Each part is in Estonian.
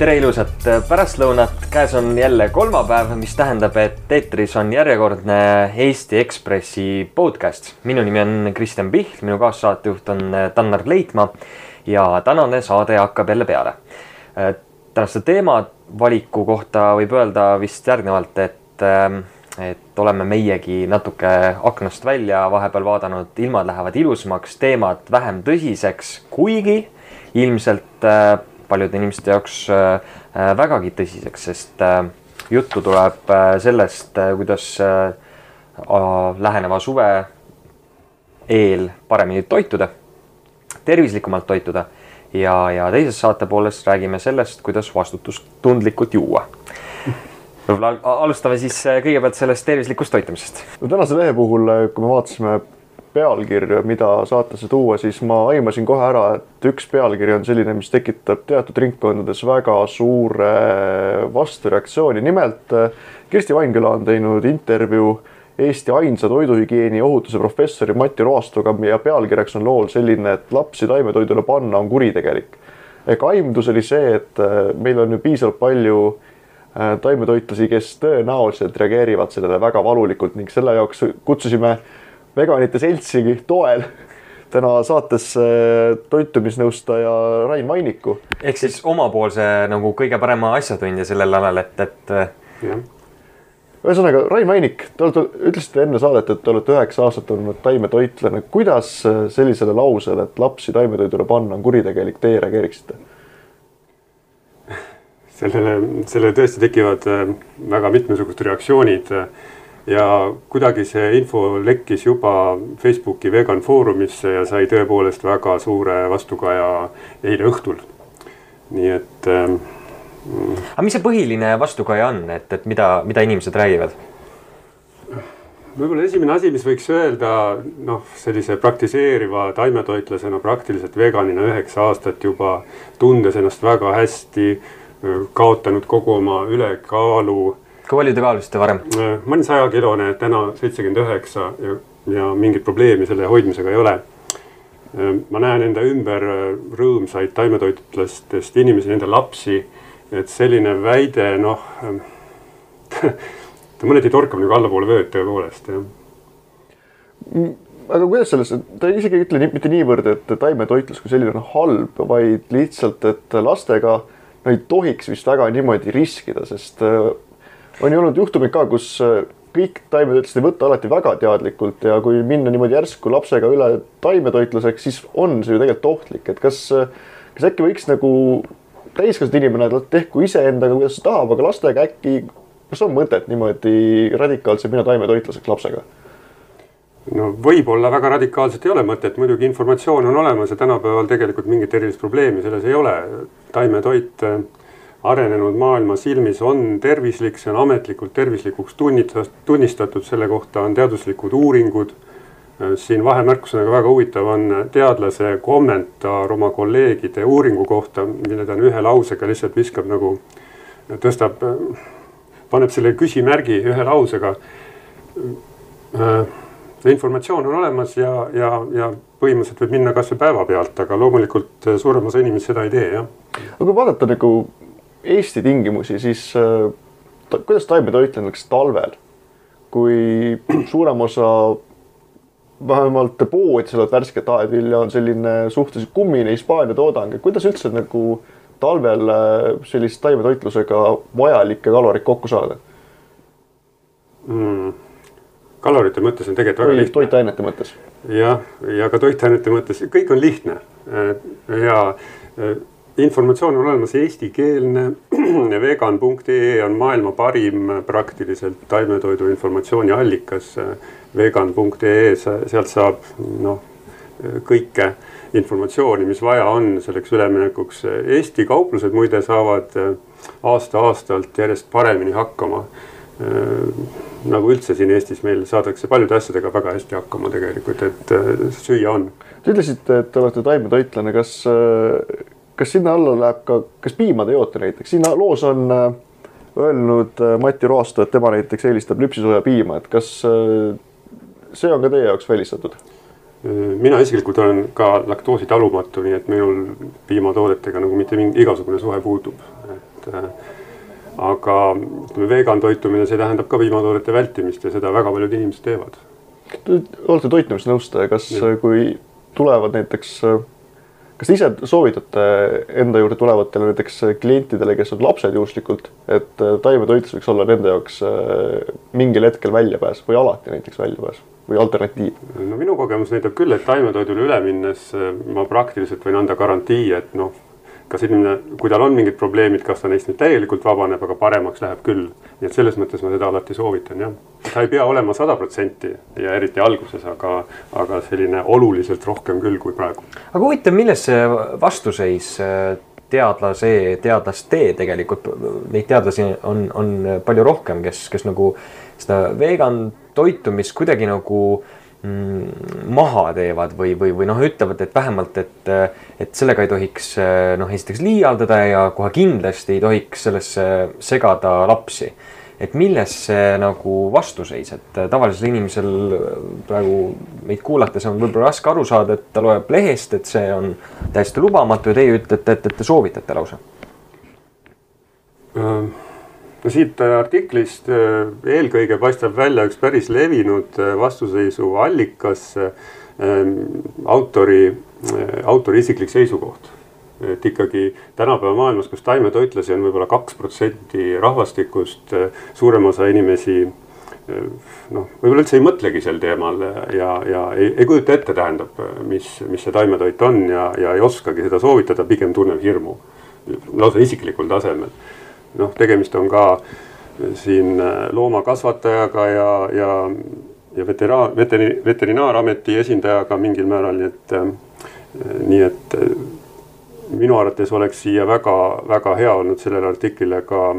tere ilusat pärastlõunat, käes on jälle kolmapäev, mis tähendab, et eetris on järjekordne Eesti Ekspressi podcast. minu nimi on Kristjan Pihl, minu kaassaatejuht on Tannar Leitmaa ja tänane saade hakkab jälle peale. tänaste teemavaliku kohta võib öelda vist järgnevalt, et, et oleme meiegi natuke aknast välja vahepeal vaadanud, ilmad lähevad ilusamaks, teemad vähem tõsiseks, kuigi ilmselt paljude inimeste jaoks äh, vägagi tõsiseks, sest äh, juttu tuleb äh, sellest, kuidas läheneva suve eel paremini toituda, tervislikumalt toituda ja, ja teises saate pooles räägime sellest, kuidas vastutustundlikult juua võib-olla alustame siis kõigepealt sellest tervislikust toitumisest. no tänase lehe puhul, kui me vaatasime pealkirja, mida saatesse tuua, siis ma aimasin kohe ära, et üks pealkiri on selline, mis tekitab teatud ringkondades väga suure vastureaktsiooni. nimelt Kersti Vainküla on teinud intervjuu Eesti ainsa toiduhügieeni ohutuse professori Mati Roastoga ja pealkirjaks on lool selline, et lapsi taimetoidule panna on kuritegelik. ehk aimdus oli see, et meil on ju piisavalt palju taimetoitlasi, kes tõenäoliselt reageerivad sellele väga valulikult ning selle jaoks kutsusime veganite seltsi toel täna saates toitumisnõustaja Rain Mainiku. ehk siis omapoolse nagu kõige parema asjatundja sellel alal, et, et. ühesõnaga, Rain Mainik, te olete, ütlesite enne saadet, et te olete üheksa aastat olnud taimetoitlane. kuidas sellisele lausele, et lapsi taimetoidule panna on kuritegelik, teie reageeriksite? sellele, sellele tõesti tekivad väga mitmesugused reaktsioonid ja kuidagi see info lekkis juba Facebooki vegan foorumisse ja sai tõepoolest väga suure vastukaja eile õhtul. nii et ähm,. aga mis see põhiline vastukaja on, et, et mida, mida inimesed räägivad? võib-olla esimene asi, mis võiks öelda, noh, sellise praktiseeriva taimetoitlasena, praktiliselt veganina üheksa aastat juba, tundes ennast väga hästi, kaotanud kogu oma ülekaalu kui palju te kaalusite varem? ma olin sajakilone, täna seitsekümmend üheksa ja, ja mingit probleemi selle hoidmisega ei ole. ma näen enda ümber rõõmsaid taimetoitlastest inimesi, nende lapsi. et selline väide, noh ta mõneti torkab nagu allapoole vööd tõepoolest, jah aga kuidas selles, ta isegi ei ütle mitte niivõrd, et taimetoitlus kui selline on halb, vaid lihtsalt, et lastega no ei tohiks vist väga niimoodi riskida, sest on ju olnud juhtumeid ka, kus äh, kõik taimetoitlased ei võta alati väga teadlikult ja kui minna niimoodi järsku lapsega üle taimetoitluseks, siis on see ju tegelikult ohtlik, et kas, äh, kas äkki võiks nagu täiskasvanud inimene tehku iseendaga, kuidas ta tahab, aga lastega äkki, kas on mõtet niimoodi radikaalselt minna taimetoitluseks lapsega? no võib-olla väga radikaalselt ei ole mõtet, muidugi informatsioon on olemas ja tänapäeval tegelikult mingit erilist probleemi selles ei ole. taimetoit äh, arenenud maailma silmis on tervislik, see on ametlikult tervislikuks tunnistatud, selle kohta on teaduslikud uuringud. siin vahemärkusena ka väga huvitav on teadlase kommentaar oma kolleegide uuringu kohta, mille ta on ühe lausega lihtsalt viskab nagu, tõstab, paneb selle küsimärgi ühe lausega. informatsioon on olemas ja, ja, ja põhimõtteliselt võib minna kasvõi päevapealt, aga loomulikult suurem osa inimesi seda ei tee, jah. aga kui vaadata nagu Eesti tingimusi, siis äh, ta, kuidas taimetoitlemiseks talvel, kui suurem osa vähemalt poodides olevat värsket aedvilja on selline suhteliselt kummine Hispaania toodang, et kuidas üldse nagu talvel äh, sellist taimetoitlusega vajalikke kaloreid kokku saada mm.? kalorite mõttes on tegelikult väga lihtne. toitainete mõttes. jah, ja ka toitainete mõttes, kõik on lihtne ja informatsioon on olemas eestikeelne. vegan.ee on maailma parim praktiliselt taimetoidu informatsiooni allikas. vegan.ee, sealt saab noh kõike informatsiooni, mis vaja on selleks üleminekuks. Eesti kauplused muide saavad aasta-aastalt järjest paremini hakkama nagu üldse siin Eestis meil saadakse paljude asjadega väga hästi hakkama tegelikult, et süüa on. Te ütlesite, et te olete taimetoitlane, kas kas sinna alla läheb ka, kas piima te joote näiteks, siin loos on äh, öelnud äh, Mati Roasto, et tema näiteks eelistab lüpsisooja piima, et kas äh, see on ka teie jaoks välistatud? mina isiklikult olen ka laktoositalumatu, nii et minul piimatoodetega nagu mitte mingi igasugune suhe puudub. et aga ütleme, vegan toitumine, see tähendab ka piimatoodete vältimist ja seda väga paljud inimesed teevad. olete toitumisnõustaja, kas ja. kui tulevad näiteks, kas te ise soovitate enda juurde tulevatele näiteks klientidele, kes on lapsed juhuslikult, et taimetoitlus võiks olla nende jaoks äh, mingil hetkel väljapääs või alati näiteks väljapääs? või alternatiiv? no minu kogemus näitab küll, et taimetoidule üle minnes äh, ma praktiliselt võin anda garantii, et noh, kas inimene, kui tal on mingid probleemid, kas ta neist nüüd täielikult vabaneb, aga paremaks läheb küll. nii et selles mõttes ma seda alati soovitan jah. ta ei pea olema sada protsenti ja eriti alguses, aga, aga selline oluliselt rohkem küll kui praegu. aga huvitav, milles see vastuseis äh, teadlase, teadlaste tegelikult, neid teadlasi on, on palju rohkem, kes, kes nagu seda vegan toitumist kuidagi nagu äh, maha teevad või, või, või noh, ütlevad, et vähemalt, et, et sellega ei tohiks noh, esiteks liialdada ja kohe kindlasti ei tohiks sellesse segada lapsi. et milles see nagu vastuseis, et tavalisel inimesel praegu meid kuulates on võib-olla raske aru saada, et ta loeb lehest, et see on täiesti lubamatu ja teie ütlete, et, et te soovitate lausa ähm no siit äh, artiklist äh, eelkõige paistab välja üks päris levinud äh, vastuseisu allikas, ähm, autori, autori isiklik seisukoht. et ikkagi tänapäeva maailmas, kus taimetoitlasi on võib-olla kaks protsenti rahvastikust, suurem osa inimesi noh, võib-olla üldse ei mõtlegi sel teemal ja, ja ei, ei kujuta ette, tähendab, mis, mis see taimetoit on ja, ja ei oskagi seda soovitada, pigem tunneb hirmu lausa isiklikul tasemel noh, tegemist on ka siin äh, loomakasvatajaga ja, ja, ja veteraan, veteri-, veterinaarameti esindajaga mingil määral, nii et, äh, nii et äh, minu arvates oleks siia väga-väga hea olnud sellele artiklile ka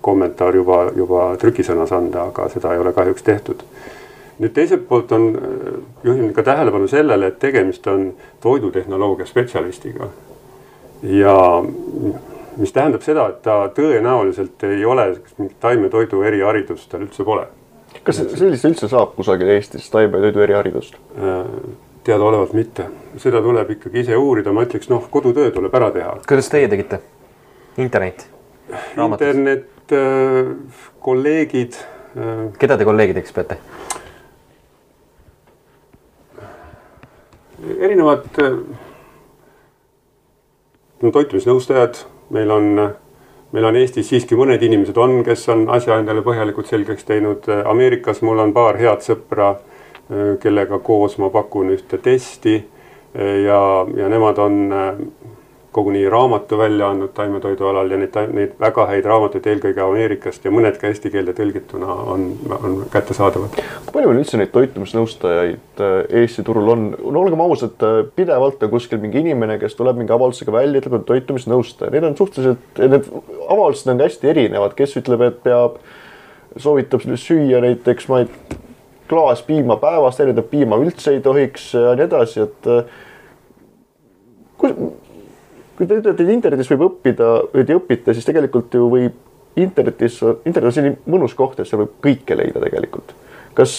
kommentaar juba, juba trükisõnas anda, aga seda ei ole kahjuks tehtud. nüüd teiselt poolt on, juhin ka tähelepanu sellele, et tegemist on toidutehnoloogia spetsialistiga. ja mis tähendab seda, et ta tõenäoliselt ei ole mingit taimetoidu eriharidust, tal üldse pole. kas sellist üldse saab kusagil Eestis taimetoidu eriharidust? Äh, teadaolevalt mitte, seda tuleb ikkagi ise uurida, ma ütleks, noh, kodutöö tuleb ära teha. kuidas teie tegite? internet? internet, äh, kolleegid. Äh, keda te kolleegideks peate? erinevad no, toitumisnõustajad meil on, meil on Eestis siiski mõned inimesed on, kes on asja endale põhjalikult selgeks teinud. Ameerikas mul on paar head sõpra, kellega koos ma pakun ühte testi ja, ja nemad on koguni raamatu välja andnud taimetoidu alal ja neid, neid väga häid raamatuid eelkõige Ameerikast ja mõned ka eesti keelde tõlgituna on, on kättesaadavad. kui palju meil üldse neid toitumisnõustajaid äh, Eesti turul on? no olgem ausad, äh, pidevalt on kuskil mingi inimene, kes tuleb mingi avaldusega välja, ütleb, et toitumisnõustaja, need on suhteliselt, need avaldused on hästi erinevad, kes ütleb, et peab, soovitab süüa näiteks, ma ei, klaas piima päevas, ütleb, piima üldse ei tohiks ja nii edasi, et äh, kus kui te ütlete, et internetis võib õppida või te õpite, siis tegelikult ju võib internetis, internet on selline mõnus koht, et seal võib kõike leida tegelikult. kas,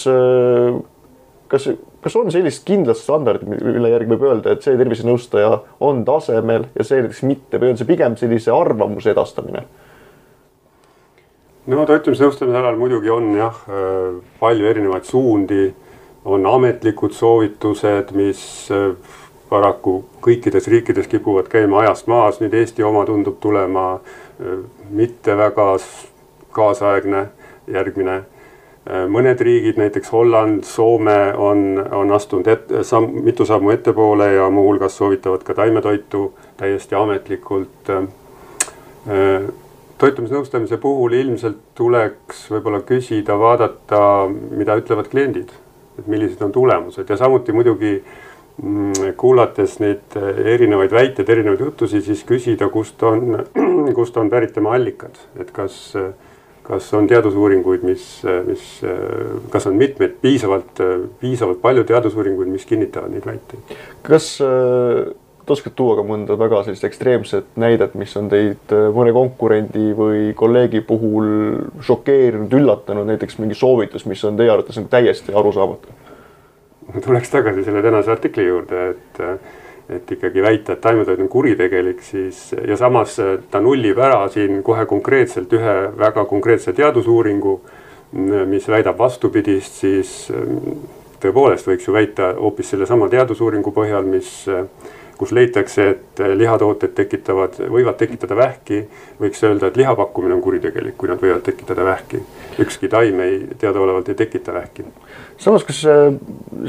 kas, kas on sellist kindlat standardit, mille järgi võib öelda, et see tervisenõustaja on tasemel ja see näiteks mitte või on see pigem sellise arvamuse edastamine? no toitumisnõustamise alal muidugi on jah, palju erinevaid suundi, on ametlikud soovitused, mis paraku kõikides riikides kipuvad käima ajast maas, nüüd Eesti oma tundub tulema mitte väga kaasaegne, järgmine. Mõned riigid, näiteks Holland, Soome on, on astunud ette, samm, mitu sammu ettepoole ja muuhulgas soovitavad ka taimetoitu täiesti ametlikult. Toitumisnõustamise puhul ilmselt tuleks võib-olla küsida, vaadata, mida ütlevad kliendid, et millised on tulemused ja samuti muidugi kuulates neid eh, erinevaid väiteid, erinevaid jutusid, siis küsida, kust on, kust on pärit tema allikad, et kas, kas on teadusuuringuid, mis, mis, kas on mitmeid piisavalt, piisavalt palju teadusuuringuid, mis kinnitavad neid väiteid. kas te oskate tuua ka mõnda väga sellist ekstreemset näidet, mis on teid mõne konkurendi või kolleegi puhul šokeerinud, üllatanud, näiteks mingi soovitus, mis on teie arvates nagu täiesti arusaamatu? tuleks tagasi selle tänase artikli juurde, et, et ikkagi väita, et taimetoit on kuritegelik, siis ja samas ta nullib ära siin kohe konkreetselt ühe väga konkreetse teadusuuringu, mis väidab vastupidist, siis tõepoolest võiks ju väita hoopis sellesama teadusuuringu põhjal, mis kus leitakse, et lihatooted tekitavad, võivad tekitada vähki, võiks öelda, et liha pakkumine on kuritegelik, kui nad võivad tekitada vähki. ükski taim ei, teadaolevalt ei tekita vähki. samas, kas see,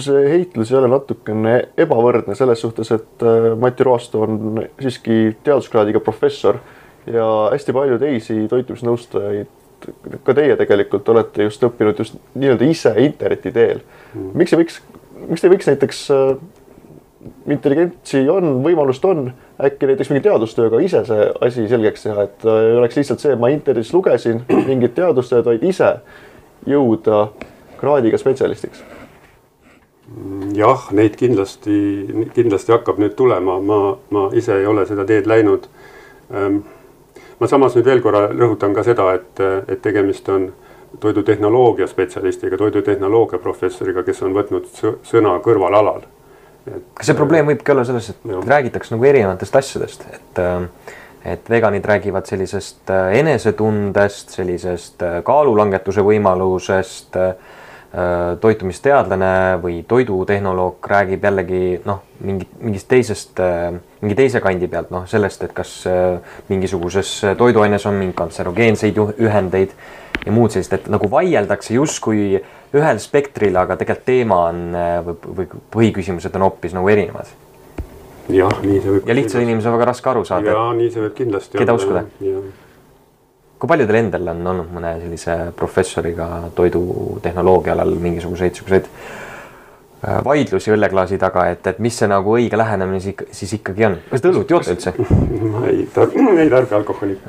see heitlus ei ole natukene ebavõrdne selles suhtes, et äh, Mati Roasto on siiski teaduskraadiga professor ja hästi palju teisi toitumisnõustajaid ka teie tegelikult olete just õppinud just nii-öelda ise interneti teel. Mm. miks ei võiks, miks te ei võiks näiteks äh, intelligentsi on, võimalust on, äkki näiteks mingi teadustööga ise see asi selgeks teha, et äh, ei oleks lihtsalt see, ma internetis lugesin mingit teadustööd, vaid ise jõuda kraadiga spetsialistiks. jah, neid kindlasti, kindlasti hakkab nüüd tulema, ma, ma ise ei ole seda teed läinud. Ähm, ma samas nüüd veel korra rõhutan ka seda, et, et tegemist on toidutehnoloogia spetsialistiga, toidutehnoloogia professoriga, kes on võtnud sõna kõrvalalal kas see probleem võibki olla selles, et jah. räägitakse nagu erinevatest asjadest, et äh, et veganid räägivad sellisest äh, enesetundest, sellisest äh, kaalulangetuse võimalusest, toitumisteadlane või toidutehnoloog räägib jällegi noh, mingi, mingist teisest, mingi teise kandi pealt, noh sellest, et kas mingisuguses toiduaines on mingeid kantserogeenseid ühendeid ja muud sellist, et nagu vaieldakse justkui äh, ühel spektril, aga tegelikult teema on äh, või, või põhiküsimused on hoopis nagu erinevad. jah, nii see võib. ja lihtsal inimesel on väga raske aru saada. ja nii see võib kindlasti. keda uskuda? kui palju teil endal on olnud mõne sellise professoriga toidutehnoloogia alal mingisuguseid siukseid äh, vaidlusi õlleklaasi taga, et, et mis see nagu õige lähenemine siis, siis ikkagi on. kas te õlut joote üldse? ma ei tarbi, ei tarbi alkoholi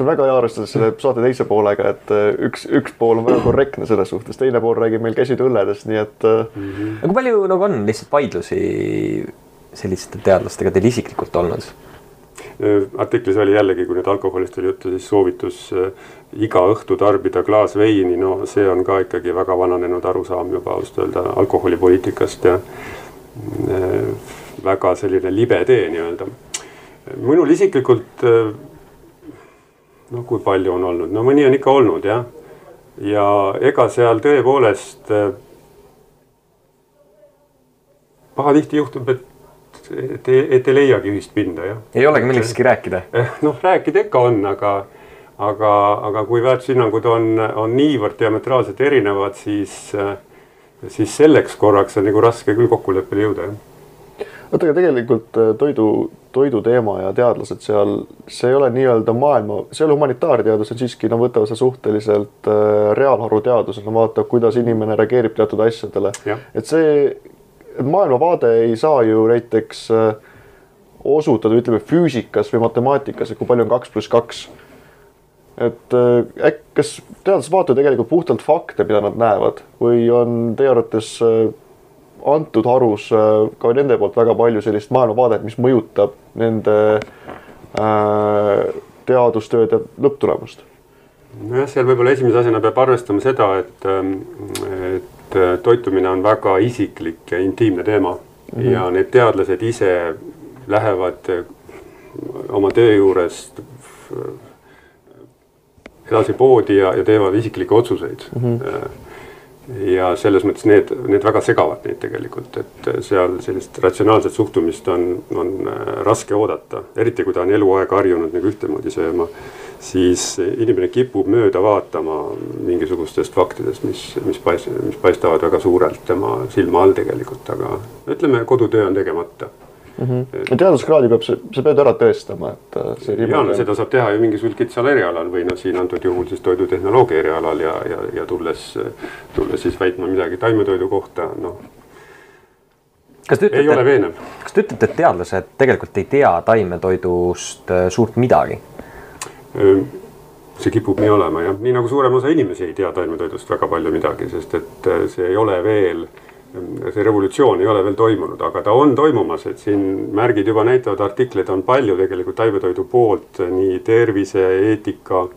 see on väga hea, arvestades selle saate teise poolega, et äh, üks, üks pool on väga korrektne selles suhtes, teine pool räägib meil käsid õlledest, nii et mm. -hmm. aga kui palju nagu on lihtsalt vaidlusi selliste teadlastega teil isiklikult olnud? Äh, artiklis oli jällegi, kui nüüd alkoholist oli juttu, siis soovitus iga õhtu tarbida klaas veini, no see on ka ikkagi väga vananenud arusaam juba ausalt öelda alkoholipoliitikast ja väga selline libe tee nii-öelda. minul isiklikult no kui palju on olnud, no mõni on ikka olnud jah. ja ega seal tõepoolest äh, pahatihti juhtub, et, et, et ei leiagi ühist pinda jah. ei olegi millestki rääkida. Eh, noh, rääkida ikka on, aga, aga, aga kui väärtushinnangud on, on niivõrd diametraalselt erinevad, siis, äh, siis selleks korraks on nagu raske küll kokkuleppele jõuda jah oota, aga tegelikult äh, toidu, toiduteema ja teadlased seal, see ei ole nii-öelda maailma, see ei ole humanitaarteadus, on siiski, no võtavad seda suhteliselt äh, reaalharuteadusena, vaatab, kuidas inimene reageerib teatud asjadele. et see, maailmavaade ei saa ju näiteks äh, osutada, ütleme füüsikas või matemaatikas, et kui palju on kaks pluss kaks et äkki, kas teadlased vaatavad tegelikult puhtalt fakte, mida nad näevad või on teie arvates antud harus äh, ka nende poolt väga palju sellist maailmavaadet, mis mõjutab nende äh, teadustööde lõpptulemust. nojah, seal võib-olla esimese asjana peab arvestama seda, et, ähm, et äh, toitumine on väga isiklik ja intiimne teema mm -hmm. ja need teadlased ise lähevad oma töö juurest edasi poodi ja, ja teevad isiklikke otsuseid mm. -hmm ja selles mõttes need, need väga segavad neid tegelikult, et seal sellist ratsionaalset suhtumist on, on äh, raske oodata, eriti kui ta on eluaeg harjunud nagu ühtemoodi sööma. siis inimene kipub mööda vaatama mingisugustest faktidest, mis, mis paist-, mis paistavad väga suurelt tema silma all tegelikult, aga ütleme, kodutöö on tegemata mm. -hmm. teaduskraadi peab, sa pead ära tõestama, et äh, see. ja no seda saab teha ju mingisugusel kitsal erialal või noh, siin antud juhul siis toidutehnoloogia erialal ja, ja, ja tulles, tulles siis väitma midagi taimetoidu kohta, noh. kas te ütlete, ei ole veenev. kas te ütlete, et teadlased tegelikult ei tea taimetoidust äh, suurt midagi? see kipub nii olema jah, nii nagu suurem osa inimesi ei tea taimetoidust väga palju midagi, sest et äh, see ei ole veel äh, see revolutsioon ei ole veel toimunud, aga ta on toimumas, et siin märgid juba näitavad, artikleid on palju tegelikult taimetoidu poolt nii tervise, eetika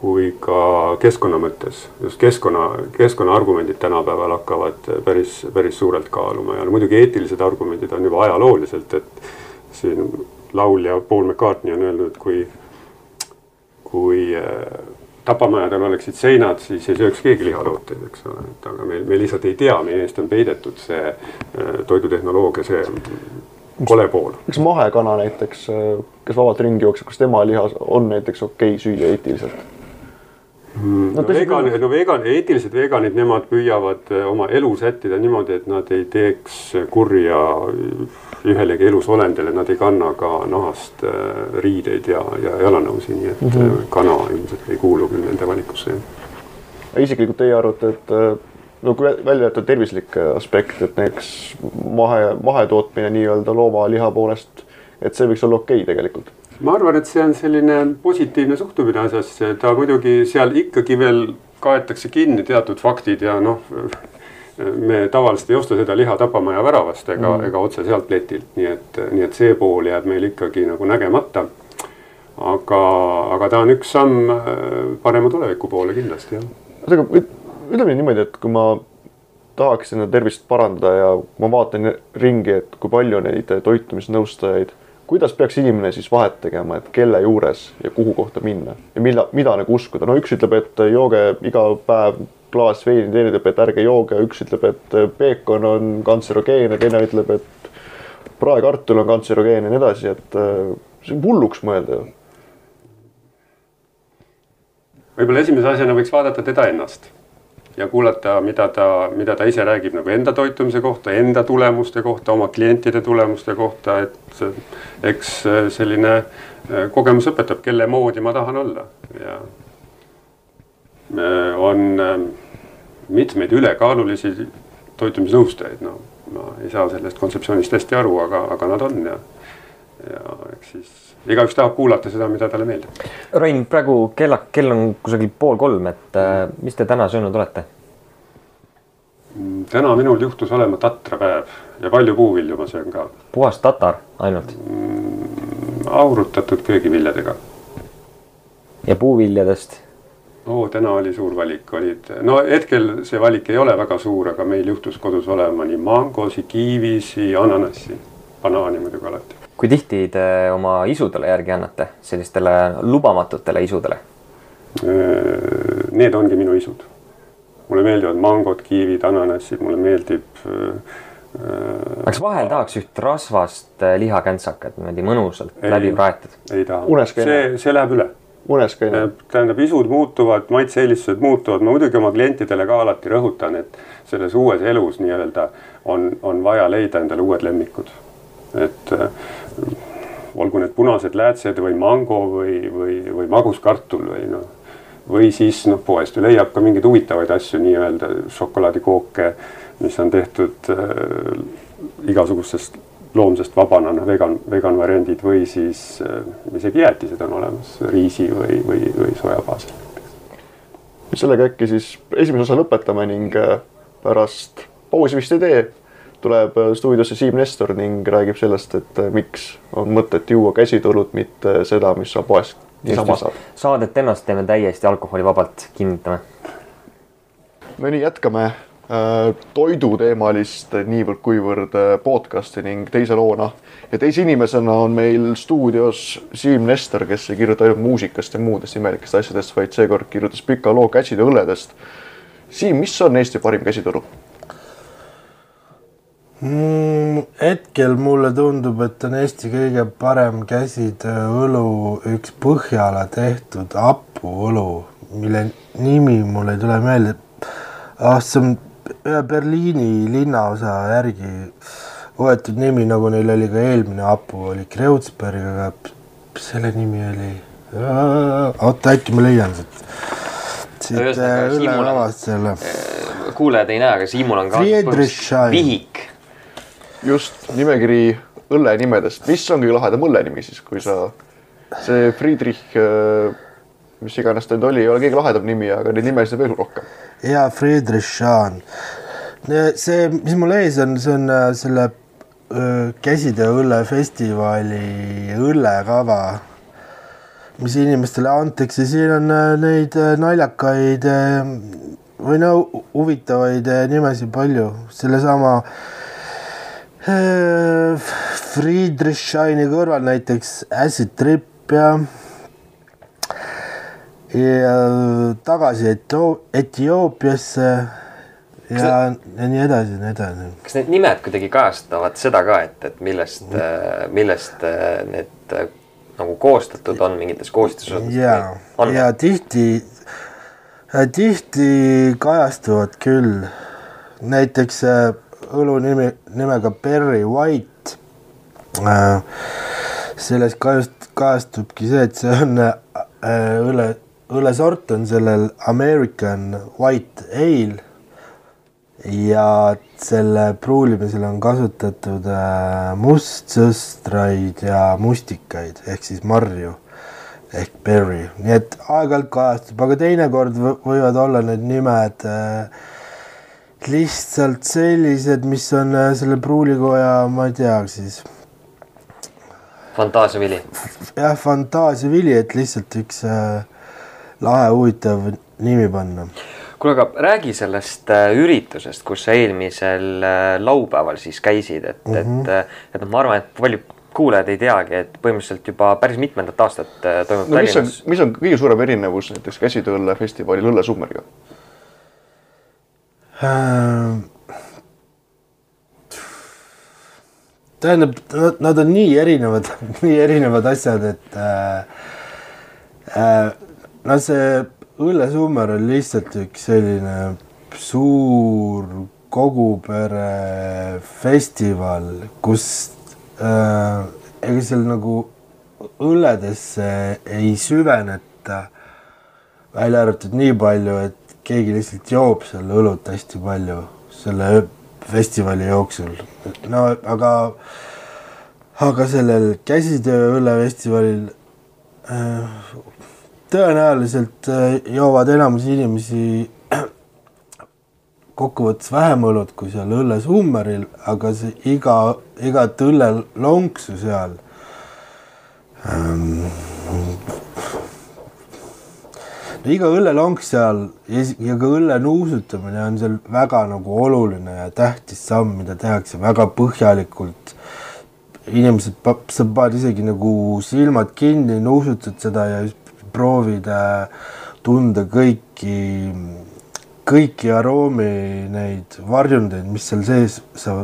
kui ka keskkonna mõttes, just keskkonna, keskkonna argumendid tänapäeval hakkavad päris, päris suurelt kaaluma ja no muidugi eetilised argumendid on juba ajalooliselt, et siin laulja Paul McCartney on öelnud, kui, kui äh, tapamajadel oleksid seinad, siis ei sööks keegi lihatooteid, eks ole, et aga me, me lihtsalt ei tea, meie eest on peidetud see äh, toidutehnoloogia, see kole pool. kas mahekana näiteks, kes vabalt ringi jookseb, kas tema liha on näiteks okei okay süüa eetiliselt? Mm, no, no vegan, no vegan, eetilised veganid, nemad püüavad eh, oma elu sättida niimoodi, et nad ei teeks kurja ühelegi elusolendile, nad ei kanna ka nahast eh, riideid ja, ja jalanõusid, nii et mm -hmm. kana ilmselt ei kuulu küll nende valikusse. isiklikult teie arvate, et no kui välja jätta tervislik aspekt, et näiteks mahe, mahetootmine nii-öelda loomaliha poolest, et see võiks olla okei okay tegelikult ma arvan, et see on selline positiivne suhtumine asjasse, ta muidugi seal ikkagi veel kaetakse kinni teatud faktid ja noh, me tavaliselt ei osta seda liha tapamaja väravast ega mm., ega otse sealt letilt, nii et, nii et see pool jääb meil ikkagi nagu nägemata. aga, aga ta on üks samm äh, parema tuleviku poole kindlasti jah. aga ütleme niimoodi, et kui ma tahaks enda tervist parandada ja ma vaatan ringi, et kui palju neid toitumisnõustajaid kuidas peaks inimene siis vahet tegema, et kelle juures ja kuhu kohta minna? Ja mida, mida nagu uskuda, no üks ütleb, et jooge iga päev klaas veini, teine ütleb, et ärge jooge, üks ütleb, et peekon on kantserogeene, teine ütleb, et praekartul on kantserogeene ja nii edasi, et äh, see on hulluks mõelda ju. võib-olla esimese asjana võiks vaadata teda ennast ja kuulata, mida ta, mida ta ise räägib nagu enda toitumise kohta, enda tulemuste kohta, oma klientide tulemuste kohta, et eks selline eh, kogemus õpetab, kelle moodi ma tahan olla. Ja on eh, mitmeid ülekaalulisi toitumisnõustajaid, no ma ei saa sellest kontseptsioonist hästi aru, aga, aga nad on ja, ja eks siis igaüks tahab kuulata seda, mida talle meeldib. Rain, praegu kella, kell on kusagil pool kolm, et äh, mis te täna söönud olete? Mm, täna minul juhtus olema tatrapäev ja palju puuvilju ma söön ka. puhas tatar ainult mm,? aurutatud köögiviljadega. ja puuviljadest? oo, täna oli suur valik, olid, no hetkel see valik ei ole väga suur, aga meil juhtus kodus olema nii mangosi, kiivisi, ananassi, banaani muidugi alati kui tihti te oma isudele järgi annate, sellistele lubamatutele isudele? Need ongi minu isud. mulle meeldivad mangod, kiivid, ananassid, mulle meeldib. kas vahel tahaks üht rasvast lihakäntsakat niimoodi mõnusalt ei, läbi praetud? ei taha, see, see läheb üle unes ka ei näe? tähendab, isud muutuvad, maitse-eelistused muutuvad, ma muidugi oma klientidele ka alati rõhutan, et selles uues elus nii-öelda on, on vaja leida endale uued lemmikud et äh, olgu need punased läätsed või mango või, või, või maguskartul või noh, või siis noh, poest ju leiab ka mingeid huvitavaid asju, nii-öelda šokolaadikooke, mis on tehtud äh, igasugustest loomsest vabana, noh, vegan, vegan variandid või siis äh, isegi jäätised on olemas riisi või, või, või soja baasil. sellega äkki siis esimese osa lõpetame ning äh, pärast pausi vist ei tee tuleb äh, stuudiosse Siim Nestor ning räägib sellest, et äh, miks on mõtet juua käsitolut, mitte seda, mis sa poest niisama saad. saadet ennast teeme täiesti alkoholivabalt, kinnitame. no nii, jätkame äh, toiduteemalist niivõrd-kuivõrd podcast'i ning teise loona ja teise inimesena on meil stuudios Siim Nestor, kes ei kirjuta ainult muusikast ja muudest imelikest asjadest, vaid seekord kirjutas pika loo käside õlledest. Siim, mis on Eesti parim käsitoru? Mm,? hetkel mulle tundub, et on Eesti kõige parem käsitööõlu üks Põhjala tehtud hapuõlu, mille nimi mul ei tule meelde. ah, see on ühe Berliini linnaosa järgi võetud nimi, nagu neil oli ka eelmine hapu, oli Kreutzberg, aga selle nimi oli, oota äkki ma leian siit. siit ülelavast selle. kuulajad ei näe, aga Siimul on ka vihik just nimekiri õlle nimedest, mis on kõige lahedam õlle nimi siis, kui sa, see Friedrich, äh, mis iganes ta nüüd oli, ei ole kõige lahedam nimi, aga neid nimesid on veel rohkem. ja Friedrich Schahn. see, mis mul ees on, see on äh, selle äh, käsitöö õllefestivali õllekava. mis inimestele antakse, siin on neid naljakaid või no hu- huvitavaid nimesid palju, sellesama äh, Friedrichshaini kõrval näiteks Acid Trip ja ja tagasi Etio- Etioopiasse ja, ja nii edasi ja nii edasi. kas need nimed kuidagi kajastavad seda ka, et, et millest, millest äh, need äh, nagu koostatud on mingites koostisosades? ja, ja tihti, tihti kajastuvad küll. näiteks äh, õlu nimi, nimega Berry White. selles kajast-, kajastubki see, et see on äh, õlle, õllesort on sellel American White Ale ja selle pruulimisel on kasutatud äh, mustsõstraid ja mustikaid ehk siis marju ehk berry, nii et aeg-ajalt kajastub, aga teinekord võ- võivad olla need nimed äh, lihtsalt sellised, mis on äh, selle pruulikoja, ma ei tea siis fantaasiavili. jah, fantaasiavili, et lihtsalt üks äh, lahe huvitav nimi panna kuule, aga räägi sellest äh, üritusest, kus sa eelmisel laupäeval siis käisid, et mm, -hmm. et, et noh, ma arvan, et paljud kuulajad ei teagi, et põhimõtteliselt juba päris mitmendat aastat toimub no mis on Tallinnas,. mis on kõige suurem erinevus näiteks käsitööõllefestivalil õllesummeriga? Äh, tähendab, nad on nii erinevad, nii erinevad asjad, et äh, äh, no see õllesummer on lihtsalt üks selline suur kogupere festival, kus äh, ega seal nagu õlledesse ei süveneta, välja arvatud nii palju, et keegi lihtsalt joob seal õlut hästi palju selle festivali jooksul. no aga, aga sellel käsitöö õllefestivalil äh, tõenäoliselt äh, joovad enamus inimesi kokkuvõttes vähem õlut kui seal õllesummeril, aga see iga, igat õllelonksu seal ähm, iga õllelonks seal ja ja ka õlle nuusutamine on seal väga nagu oluline ja tähtis samm, mida tehakse väga põhjalikult. inimesed, sa paned isegi nagu silmad kinni, nuusutad seda ja proovid äh, tunda kõiki, kõiki aroomi neid varjundeid, mis seal sees sa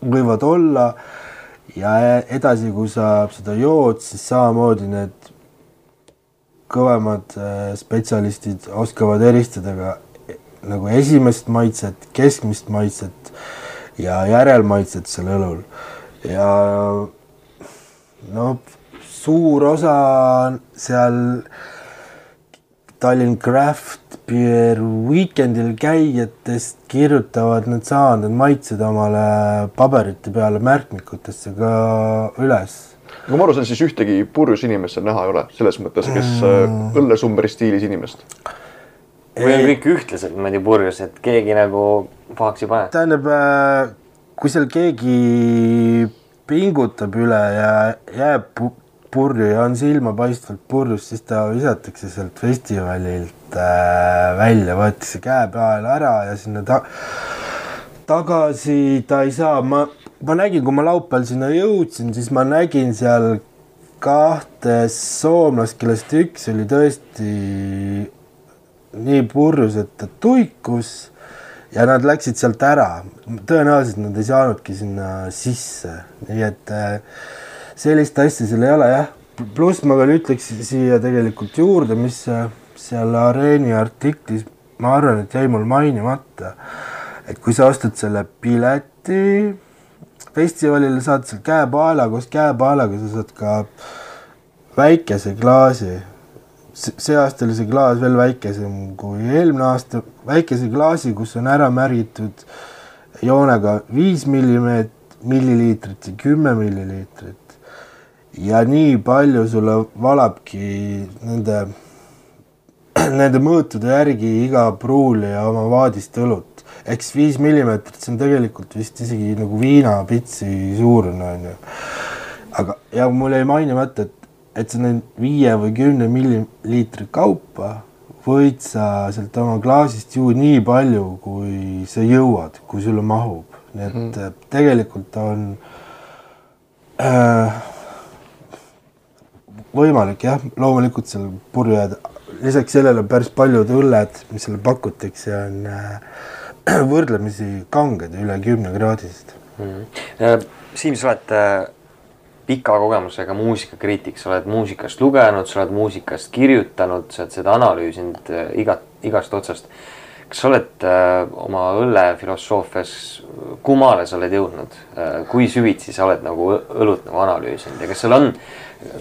võivad olla. ja edasi, kui sa seda jood, siis samamoodi need kõvemad äh, spetsialistid oskavad eristada ka e- nagu esimest maitset, keskmist maitset ja järelmaitset seal õlul. ja no suur osa seal Tallinn Craft Beer Weekendil käijatest kirjutavad need maitsed omale paberite peale märkmikutesse ka üles kui ma aru saan, siis ühtegi purjus inimest seal näha ei ole, selles mõttes, kes mm. õllesummeri stiilis inimest. või on kõik ühtlaselt niimoodi purjus, et keegi nagu pahaks ei pane? tähendab, kui seal keegi pingutab üle ja jääb pu- purju ja on silmapaistvalt purjus, siis ta visatakse sealt festivalilt äh, välja, võetakse käepeal ära ja sinna ta tagasi ta ei saa, ma, ma nägin, kui ma laupäeval sinna jõudsin, siis ma nägin seal kahte soomlast, kellest üks oli tõesti nii purjus, et ta tuikus ja nad läksid sealt ära. tõenäoliselt nad ei saanudki sinna sisse, nii et äh, sellist asja seal ei ole jah. pluss ma veel ütleks siia tegelikult juurde, mis seal areeni artiklis, ma arvan, et jäi mul mainimata. et kui sa ostad selle pileti festivalile, saad seal käepaela, koos käepaelaga sa saad ka väikese klaasi see aasta oli see klaas veel väikesem kui eelmine aasta, väikese klaasi, kus on ära märgitud joonega viis millimeet-, milliliitrit ja kümme milliliitrit. ja nii palju sulle valabki nende, nende mõõtude järgi iga pruulija oma vaadist õlut. Siis viis millimeetrit, see on tegelikult vist isegi nagu viinapitsi suurune onju. aga, ja mul jäi mainimata, et et sa neid viie või kümne milliliitri kaupa võid sa sealt oma klaasist juua nii palju, kui sa jõuad, kui sulle mahub, nii et mm. tegelikult on äh, võimalik jah, loomulikult seal purju jääda. lisaks sellele päris paljud õlled, mis seal pakutakse, on äh, võrdlemisi kanged, üle kümne kraadised mm. -hmm. Siim, sa oled äh, pika kogemusega muusikakriitik, sa oled muusikast lugenud, sa oled muusikast kirjutanud, sa oled seda analüüsinud äh, igat, igast otsast. kas sa oled äh, oma õllefilosoofias, kummale sa oled jõudnud kui süvitsi sa oled nagu õlut nagu analüüsinud ja kas sul on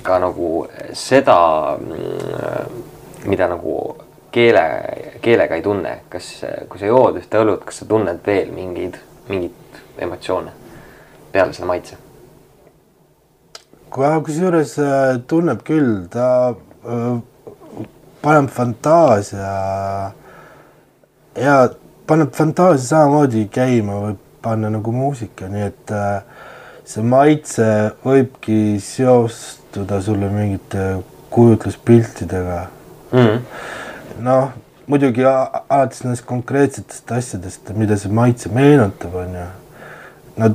ka nagu seda, mm, mida nagu keele, keelega ei tunne, kas, kui sa jood ühte õlut, kas sa tunned veel mingeid, mingit emotsioone peale selle maitse? kusjuures äh, tunneb küll, ta äh, paneb fantaasia ja paneb fantaasia samamoodi käima, võib panna nagu muusika, nii et äh, see maitse võibki seostuda sulle mingite kujutluspiltidega. Mm -hmm.. Noh, muidugi alates nendest konkreetsetest asjadest, mida see maitse meenutab, on ju. no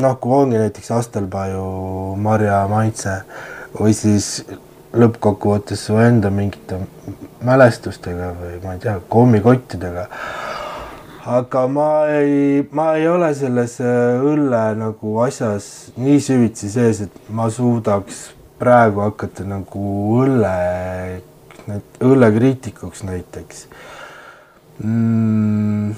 noh, kui ongi näiteks Astelpaju marja maitse või siis lõppkokkuvõttes su enda mingite mälestustega või ma ei tea, kommikottidega. aga ma ei, ma ei ole selles äh, õlle nagu asjas nii süvitsi sees, et ma suudaks praegu hakata nagu õlle, õllekriitikuks näiteks. Mm.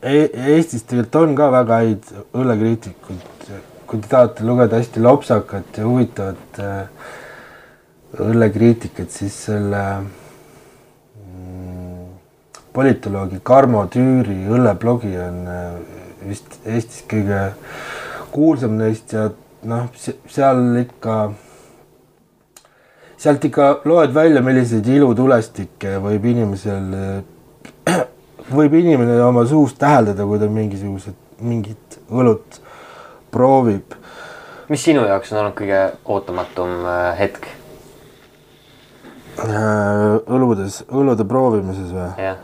E-, Eestis tegelikult on ka väga häid õllekriitikuid, kui te tahate lugeda hästi lopsakat ja huvitavat äh, õllekriitikat, siis selle mm, politoloogi Karmo Tüüri õlleblogi on äh, vist Eestis kõige kuulsam neist ja noh, seal ikka, sealt ikka loed välja, milliseid ilutulestikke võib inimesel võib inimene oma suust täheldada, kui ta mingisugused, mingit õlut proovib. mis sinu jaoks on olnud kõige ootamatum äh, hetk? Äh, õludes, õlude proovimises või? jah.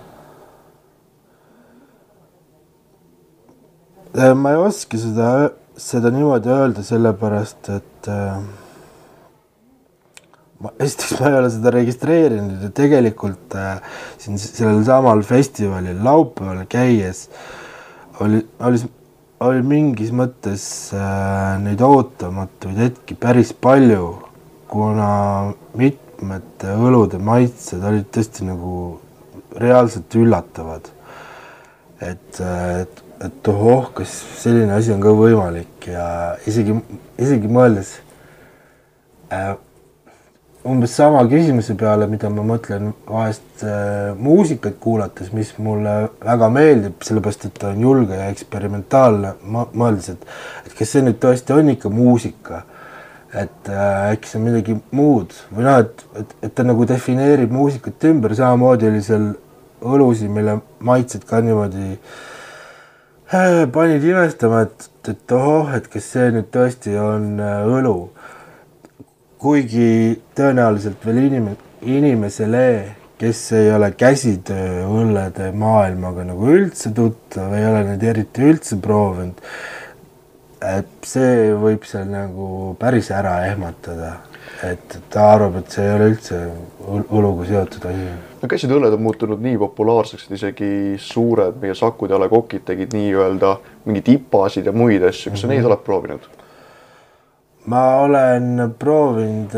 Äh, ma ei oska seda, seda niimoodi öelda, sellepärast et äh, ma, esiteks ma ei ole seda registreerinud ja tegelikult äh, siin sellel samal festivalil laupäeval käies oli, oli, oli mingis mõttes äh, neid ootamatuid hetki päris palju, kuna mitmete õlude maitsed olid tõesti nagu reaalselt üllatavad. et, äh, et, et ohoh, kas selline asi on ka võimalik ja isegi, isegi mõeldes äh, umbes sama küsimuse peale, mida ma mõtlen vahest äh, muusikat kuulates, mis mulle väga meeldib, sellepärast et ta on julge ja eksperimentaalne, mõeldes, et et kas see nüüd tõesti on ikka muusika, et äh, äkki see on midagi muud või noh, et, et, et ta nagu defineerib muusikat ümber, samamoodi oli seal õlusid, mille maitsed ka niimoodi äh, panid imestama, et, et ohoh, et kas see nüüd tõesti on äh, õlu kuigi tõenäoliselt veel inim-, inimesele, kes ei ole käsitööõllede maailmaga nagu üldse tuttav, ei ole neid eriti üldse proovinud, et see võib seal nagu päris ära ehmatada. et ta arvab, et see ei ole üldse õluga seotud asi. no käsitööõlled on muutunud nii populaarseks, et isegi suured meie Sakud ja A Le Coqid tegid nii-öelda mingeid ipasid ja muid asju, kas sa neid oled proovinud? Ma olen proovinud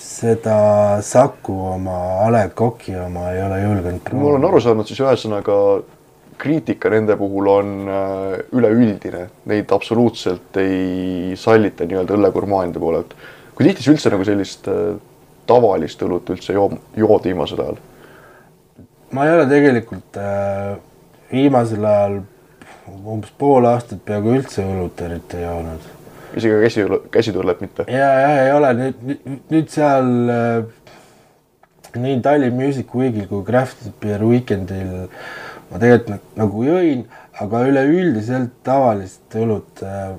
seda Saku oma, A Le Coq'i oma ei ole julgenud proovida. ma olen aru saanud, siis ühesõnaga kriitika nende puhul on äh, üleüldine, neid absoluutselt ei sallita nii-öelda õllegurmaanide poolelt. kui tihti sa üldse nagu sellist äh, tavalist õlut üldse joo-, jood viimasel ajal? ma ei ole tegelikult äh, viimasel ajal umbes pool aastat peaaegu üldse õlut eriti joonud isegi käsi, käsiturlet mitte? ja, ja ei ole nüüd, nüüd seal äh, nii Tallinn Music Weekil kui Craft Beer Weekendil ma tegelikult nagu jõin, aga üleüldiselt tavalist õlut äh,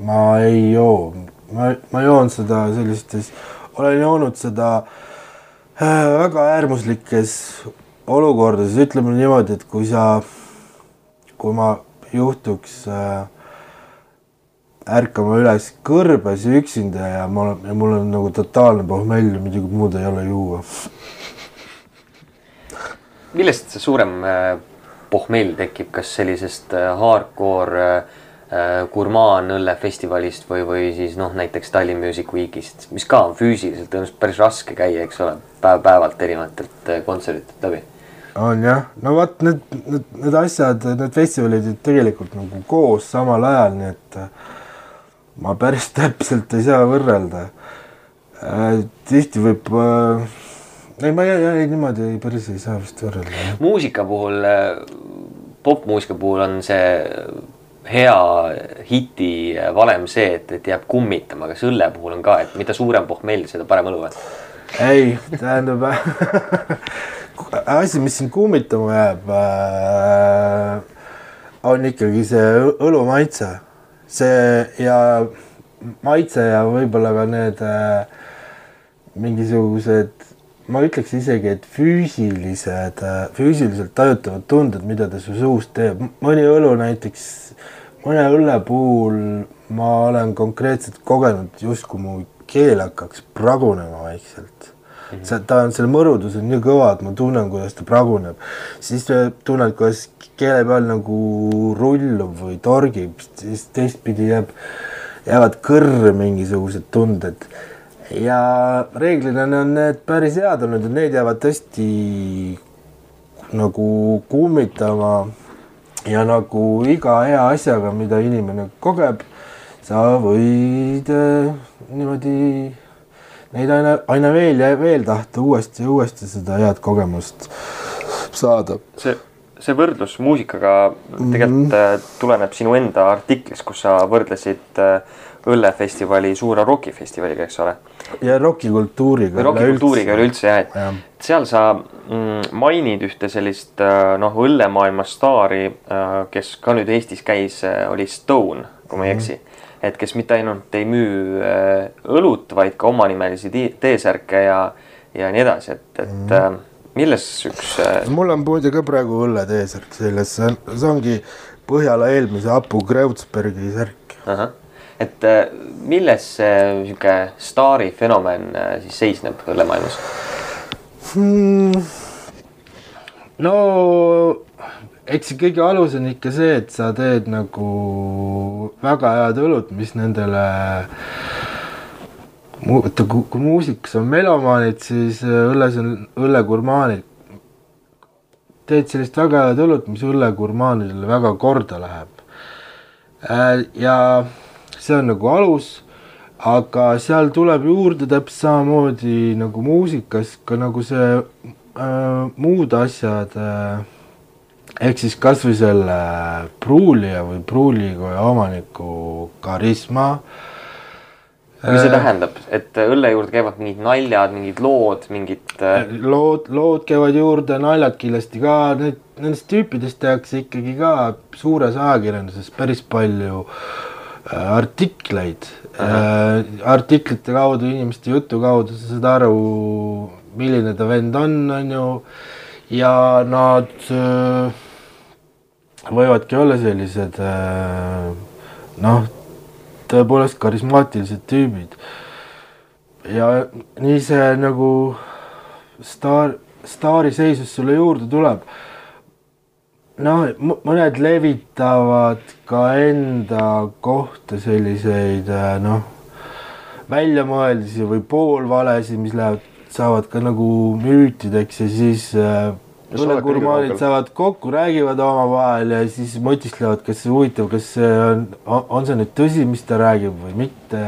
ma ei joo. ma, ma joon seda sellistes, olen joonud seda äh, väga äärmuslikes olukordades, ütleme niimoodi, et kui sa, kui ma juhtuks äh, ärkama üles kõrbes üksinda ja ma olen, ja mul on nagu totaalne pohmell ja midagi muud ei ole juua. millest see suurem äh, pohmell tekib, kas sellisest äh, hardcore äh, gurmaan-õllefestivalist või, või siis noh, näiteks Tallinn Music Weekist, mis ka on füüsiliselt tõenäoliselt päris raske käia, eks ole, päev-päevalt erinevatelt kontsertidelt läbi. on jah, no vot need, need, need asjad, need festivalid olid tegelikult nagu koos samal ajal, nii et ma päris täpselt ei saa võrrelda. tihti võib äh,, ei ma ei, ei, niimoodi ei, päris ei saa vist võrrelda muusika puhul, popmuusika puhul on see hea hiti valem see, et, et jääb kummitama, kas õlle puhul on ka, et mida suurem pohmell, seda parem õlu või? ei, tähendab asi, mis sind kummitama jääb äh,, on ikkagi see õlu maitse. See ja maitse ja võib-olla ka need äh, mingisugused, ma ütleks isegi, et füüsilised, füüsiliselt tajutavad tunded, mida ta su suus teeb. mõni õlu näiteks, mõne õlle puhul ma olen konkreetselt kogenud, justkui mu keel hakkaks pragunema vaikselt see, ta on, selle mõrudus on nii kõva, et ma tunnen, kuidas ta praguneb. siis tunned, kuidas keele peal nagu rullub või torgib, siis teistpidi jääb, jäävad kõrre mingisugused tunded. ja reeglina on need päris head olnud ja need jäävad tõesti nagu kummitama ja nagu iga hea asjaga, mida inimene kogeb, sa võid äh, niimoodi neid aina, aina veel ja veel tahta uuesti ja uuesti seda head kogemust saada. see, see võrdlus muusikaga tegelikult mm. tuleneb sinu enda artiklist, kus sa võrdlesid äh, õllefestivali suure rokifestivaliga, eks ole. ja rokikultuuriga. rokikultuuriga üleüldse jah, et Jah. seal sa mm, mainid ühte sellist äh, noh, õllemaailma staari, kes ka nüüd Eestis käis, oli Stone, kui ma ei eksi. Et kes mitte ainult ei müü äh, õlut, vaid ka omanimelisi T-särke ja, ja nii edasi, et, et mm. milles üks äh, mul on muide ka praegu õlletee-särk seljas, see on, see ongi Põhjala eelmise Apu Kreutzbergi särk. et milles see niisugune staari fenomen siis seisneb õllemaailmas? Hmm. no eks kõige alus on ikka see, et sa teed nagu väga head õlut, mis nendele vaata, kui, muusikas on melomaanid, siis äh, õlles on õllegurmaanid. teed sellist väga head õlut, mis õllegurmaanidele väga korda läheb. ja see on nagu alus, aga seal tuleb juurde täpselt samamoodi nagu muusikas ka nagu see äh, muud asjad äh, ehk siis kasvõi selle pruulija või pruulikoja omaniku karisma. mis see tähendab, et õlle juurde käivad mingid naljad, mingid lood, mingid äh, lood, lood käivad juurde, naljad kindlasti ka, need, nendest tüüpidest tehakse ikkagi ka suures ajakirjanduses päris palju äh, artikleid äh,. artiklite kaudu, inimeste jutu kaudu sa saad aru, milline ta vend on, on ju. ja nad äh, võivadki olla sellised äh, noh, tõepoolest karismaatilised tüübid. ja nii see nagu staar, staari seisus sulle juurde tuleb. noh, mõned levitavad ka enda kohta selliseid äh, noh, väljamõeldisi või poolvalesid, mis lähevad, saavad ka nagu müütideks ja siis äh, Õllegurmaanid saavad kokku, räägivad omavahel ja siis mõtisklevad, kas huvitav, kas see on, on see nüüd tõsi, mis ta räägib või mitte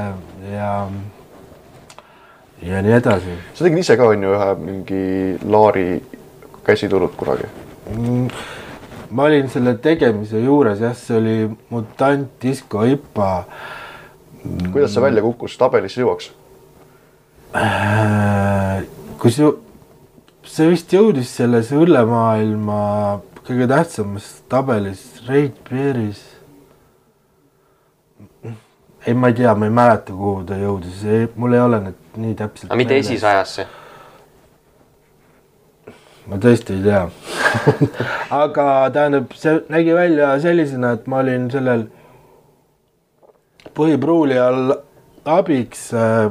ja ja nii edasi sa tegid ise ka on ju ühe mingi Laari käsitulud kunagi. Mm, ma olin selle tegemise juures jah, see oli Mutant Disco IPA. kuidas see välja kukkus, tabelisse jõuaks? kus ju, see vist jõudis selles õllemaailma kõige tähtsamas tabelis, Rate Beeris. ei, ma ei tea, ma ei mäleta, kuhu ta jõudis, mul ei ole need nii täpselt. aga mitte esisajasse. ma tõesti ei tea. aga tähendab, see nägi välja sellisena, et ma olin sellel põhipruuli all abiks äh,,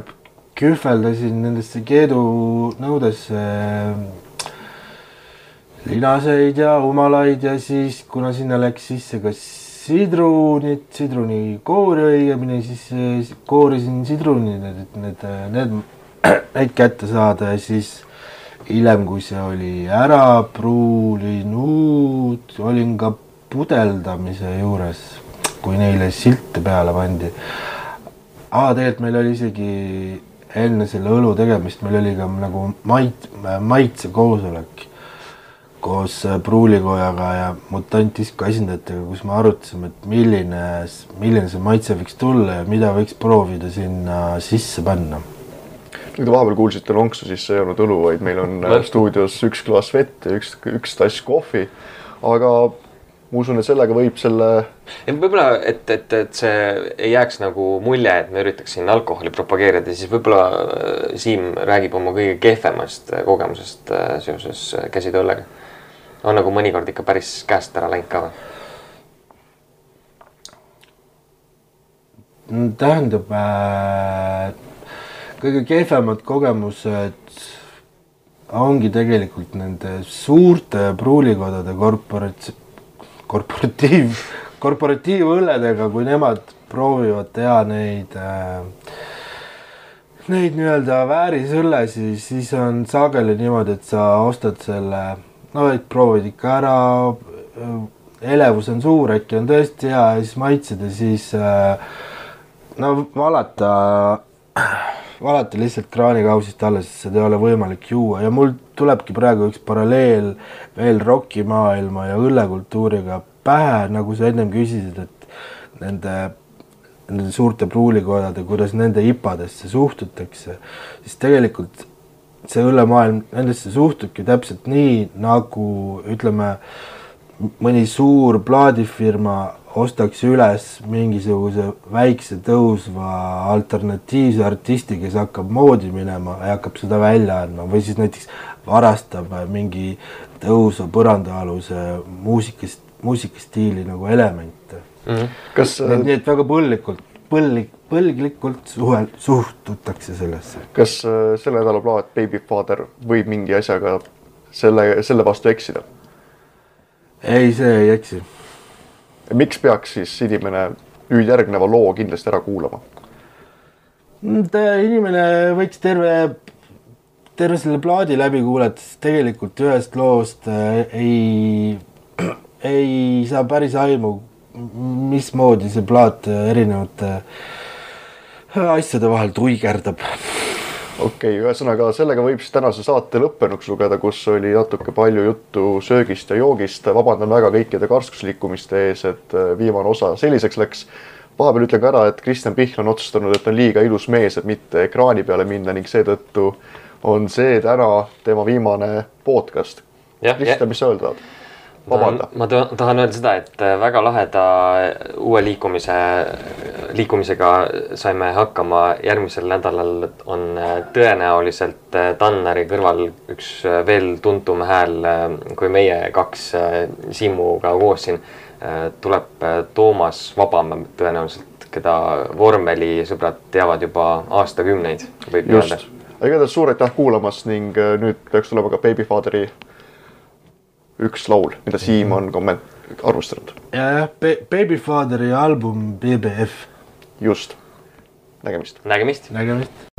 kühveldasin nendesse keedunõudesse äh, linaseid ja umalaid ja siis, kuna sinna läks sisse ka sidrunit, sidrunikoori õigemini, siis äh, koorisin sidrunid, et need, need, neid kätte saada ja siis hiljem, kui see oli ära pruulinud, olin ka pudeldamise juures, kui neile silte peale pandi. aa, tegelikult meil oli isegi enne selle õlu tegemist, meil oli ka nagu mait-, maitsekoosolek koos pruulikojaga ja Mutant Disco esindajatega, kus me arutasime, et milline, milline see maitse võiks tulla ja mida võiks proovida sinna sisse panna kui te vahepeal kuulsite lonksu, siis see ei olnud õlu, vaid meil on äh, stuudios üks klaas vett ja üks, üks tass kohvi. aga ma usun, et sellega võib selle võib-olla, et, et, et see ei jääks nagu mulje, et me üritaks siin alkoholi propageerida, siis võib-olla äh, Siim räägib oma kõige kehvemast äh, kogemusest äh, seoses käsitöölega. on nagu mõnikord ikka päris käest ära läinud ka või? Mm, tähendab äh,, kõige kehvemad kogemused ongi tegelikult nende suurte pruulikodade korporats-, korporatiiv, korporatiivõlledega, kui nemad proovivad teha neid äh, neid nii-öelda väärisõllesi, siis on sageli niimoodi, et sa ostad selle, no et proovid ikka ära, elevus on suur, äkki on tõesti hea ja siis maitsed ja siis äh, no valata, valata lihtsalt kraanikausist alla, sest seda ei ole võimalik juua. Ja mul tulebki praegu üks paralleel veel rokimaailma ja õllekultuuriga pähe, nagu sa ennem küsisid, et nende nende suurte pruulikodade, kuidas nende ipadesse suhtutakse, siis tegelikult see õllemaailm nendesse suhtubki täpselt nii, nagu ütleme, mõni suur plaadifirma ostaks üles mingisuguse väikse tõusva alternatiivse artisti, kes hakkab moodi minema ja hakkab seda välja andma või siis näiteks varastab mingi tõusva põrandaaluse muusikast, muusikastiili nagu elemente kas, nii et väga põlglikult, põlglik, põlglikult suhel-, suhtutakse sellesse. kas äh, selle nädala plaat Babyfather võib mingi asjaga selle, selle vastu eksida? ei, see ei eksi. Miks peaks siis inimene nüüd järgneva loo kindlasti ära kuulama? inimene võiks terve, terve selle plaadi läbi kuulata, sest tegelikult ühest loost äh, ei, ei saa päris aimu, mismoodi see plaat äh, erinevate äh, asjade vahel tuigerdab. Okei okay,, ühesõnaga sellega võib siis tänase saate lõppenuks lugeda, kus oli natuke palju juttu söögist ja joogist. vabandan väga kõikide karskuslikumiste ees, et äh, viimane osa selliseks läks. vahepeal ütlen ka ära, et Kristjan Pihl on otsustanud, et on liiga ilus mees, et mitte ekraani peale minna ning seetõttu on see täna tema viimane podcast. Kristjan, mis sa öelda tahad? vabanda. ma ta- tahan öelda seda, et äh, väga laheda uue liikumise, liikumisega saime hakkama. järgmisel nädalal on äh, tõenäoliselt äh, Tanneri kõrval üks äh, veel tuntum hääl äh, kui meie kaks äh, Siimuga koos siin. tuleb äh, Toomas Vabamäe tõenäoliselt, keda vormelisõbrad teavad juba aastakümneid, võib öelda igatahes suur aitäh kuulamast ning äh, nüüd peaks tulema ka Babyfatheri üks laul, mida Siim on komment-, arvustanud. ja jah, Babyfatheri album BBF, just, nägemist. nägemist. nägemist